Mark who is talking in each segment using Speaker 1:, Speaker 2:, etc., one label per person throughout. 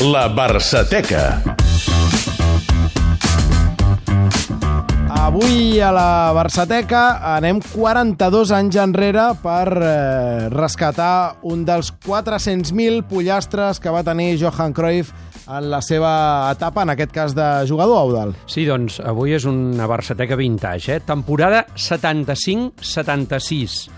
Speaker 1: La Barçateca.
Speaker 2: Avui a la Barçateca anem 42 anys enrere per eh, rescatar un dels 400.000 pollastres que va tenir Johan Cruyff en la seva etapa, en aquest cas de jugador, Audal.
Speaker 3: Sí, doncs avui és una Barçateca vintage, eh? temporada 75-76.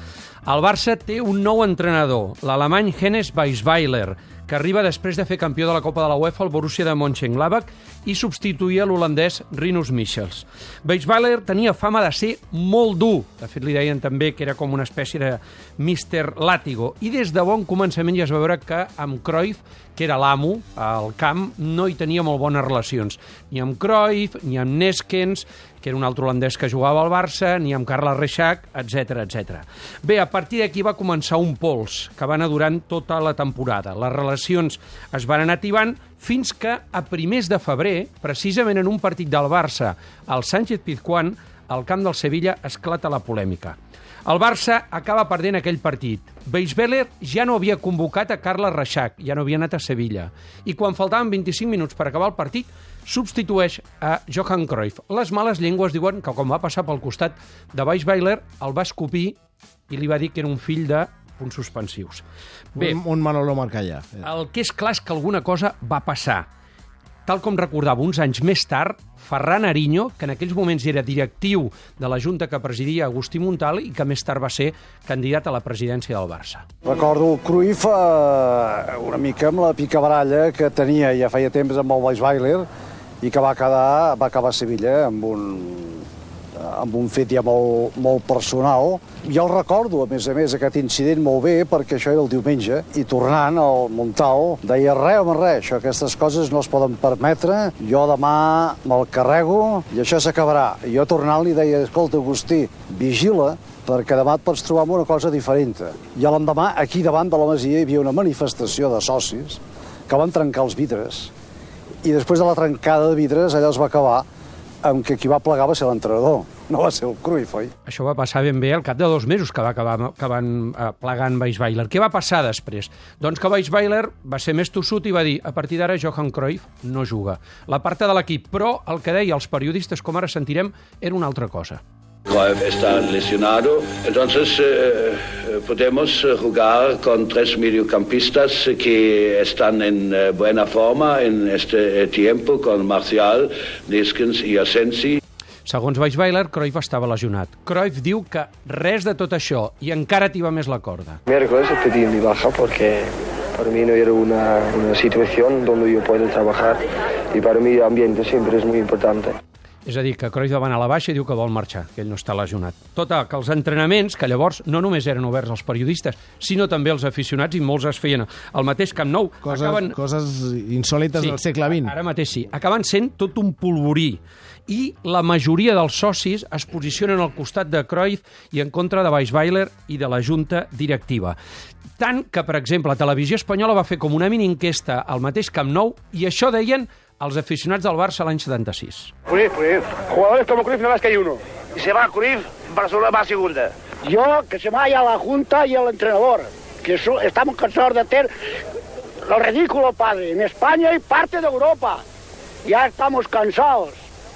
Speaker 3: El Barça té un nou entrenador, l'alemany Hennes Weisweiler, que arriba després de fer campió de la Copa de la UEFA al Borussia de Mönchengladbach i substituïa l'holandès Rinus Michels. Weisweiler tenia fama de ser molt dur, de fet li deien també que era com una espècie de Mr. Látigo, i des de bon començament ja es va veure que amb Cruyff, que era l'amo al camp, no hi tenia molt bones relacions, ni amb Cruyff, ni amb Neskens, que era un altre holandès que jugava al Barça, ni amb Carles Reixac, etc etc. Bé, a partir d'aquí va començar un pols que va anar durant tota la temporada. Les relacions es van anar ativant fins que a primers de febrer, precisament en un partit del Barça, al Sánchez Pizjuán, al camp del Sevilla esclata la polèmica. El Barça acaba perdent aquell partit. Beisbeller ja no havia convocat a Carles Reixac, ja no havia anat a Sevilla. I quan faltaven 25 minuts per acabar el partit, substitueix a Johan Cruyff. Les males llengües diuen que quan va passar pel costat de Weisweiler, el va escopir i li va dir que era un fill de punts suspensius.
Speaker 2: Bé, un, un Manolo Marcallà.
Speaker 3: El que és clar és que alguna cosa va passar. Tal com recordava uns anys més tard, Ferran Ariño, que en aquells moments era directiu de la Junta que presidia Agustí Montal i que més tard va ser candidat a la presidència del Barça.
Speaker 4: Recordo el Cruyff eh, una mica amb la picabaralla que tenia ja feia temps amb el Weisweiler i que va, quedar, va acabar a Sevilla amb un, amb un fet ja molt, molt personal. Jo el recordo, a més a més, aquest incident molt bé, perquè això era el diumenge, i tornant al Montal, deia, res, home, res, això, aquestes coses no es poden permetre, jo demà me'l carrego i això s'acabarà. I jo tornant li deia, escolta, Agustí, vigila, perquè demà et pots trobar amb una cosa diferent. I l'endemà, aquí davant de la Masia, hi havia una manifestació de socis que van trencar els vidres, i després de la trencada de vidres, allò es va acabar amb que qui va plegar va ser l'entrenador, no va ser el Cruyff, oi?
Speaker 3: Això va passar ben bé al cap de dos mesos que va acabar que van eh, plegant Weisweiler. Què va passar després? Doncs que Weisweiler va ser més tossut i va dir a partir d'ara Johan Cruyff no juga. La part de l'equip, però el que deia els periodistes, com ara sentirem, era una altra cosa.
Speaker 5: Cruyff está lesionado, entonces eh, podemos jugar con tres mediocampistas que están en eh, buena forma en este tiempo, con Marcial, Niskens y Asensi.
Speaker 3: Segons Weisweiler, Cruyff estava lesionat. Cruyff diu que res de tot això i encara t'hi va més la corda.
Speaker 6: Miércoles pedí mi baja porque para mí no era una, una situación donde yo puedo trabajar y para mí el ambiente siempre es muy importante.
Speaker 3: És a dir, que Cruyff va anar a la baixa i diu que vol marxar, que ell no està lesionat. Tot que els entrenaments, que llavors no només eren oberts als periodistes, sinó també als aficionats, i molts es feien al mateix Camp Nou.
Speaker 2: Coses, acaben... coses insòlites sí, del segle XX.
Speaker 3: Ara mateix sí. Acaben sent tot un polvorí i la majoria dels socis es posicionen al costat de Cruyff i en contra de Weisweiler i de la junta directiva. Tant que, per exemple, la televisió espanyola va fer com una mini enquesta al mateix Camp Nou i això deien els aficionats del Barça l'any 76.
Speaker 7: Cruyff, Cruyff. Jugadores como Cruyff no más que hay uno. Y se va Cruyff, Barcelona va a segunda.
Speaker 8: Yo, que se vaya la Junta y el entrenador, que so, estamos cansados de hacer lo ridículo, padre, en España y parte de Europa. Ya estamos cansados.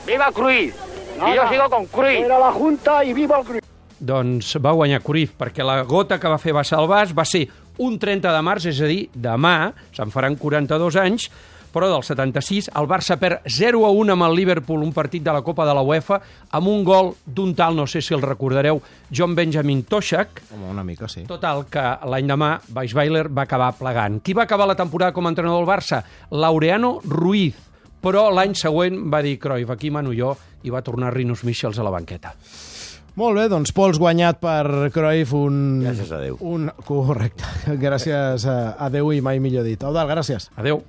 Speaker 7: ¡Viva Cruyff! Y yo
Speaker 8: no.
Speaker 7: sigo con Cruyff.
Speaker 8: Era la Junta i viva el Cruyff.
Speaker 3: Doncs va guanyar Cruyff, perquè la gota que va fer va salvar va ser un 30 de març, és a dir, demà, se'n faran 42 anys, però del 76 el Barça perd 0 a 1 amb el Liverpool, un partit de la Copa de la UEFA, amb un gol d'un tal, no sé si el recordareu, John Benjamin Toshak.
Speaker 2: Home, una mica, sí.
Speaker 3: Total, que l'any demà Weisweiler va acabar plegant. Qui va acabar la temporada com a entrenador del Barça? Laureano Ruiz. Però l'any següent va dir Cruyff, aquí mano jo, i va tornar Rinus Michels a la banqueta.
Speaker 2: Molt bé, doncs pols guanyat per Cruyff un...
Speaker 9: Gràcies a Déu.
Speaker 2: Un... Correcte. Gràcies a, a Déu i mai millor dit. Eudal, gràcies.
Speaker 3: Adeu.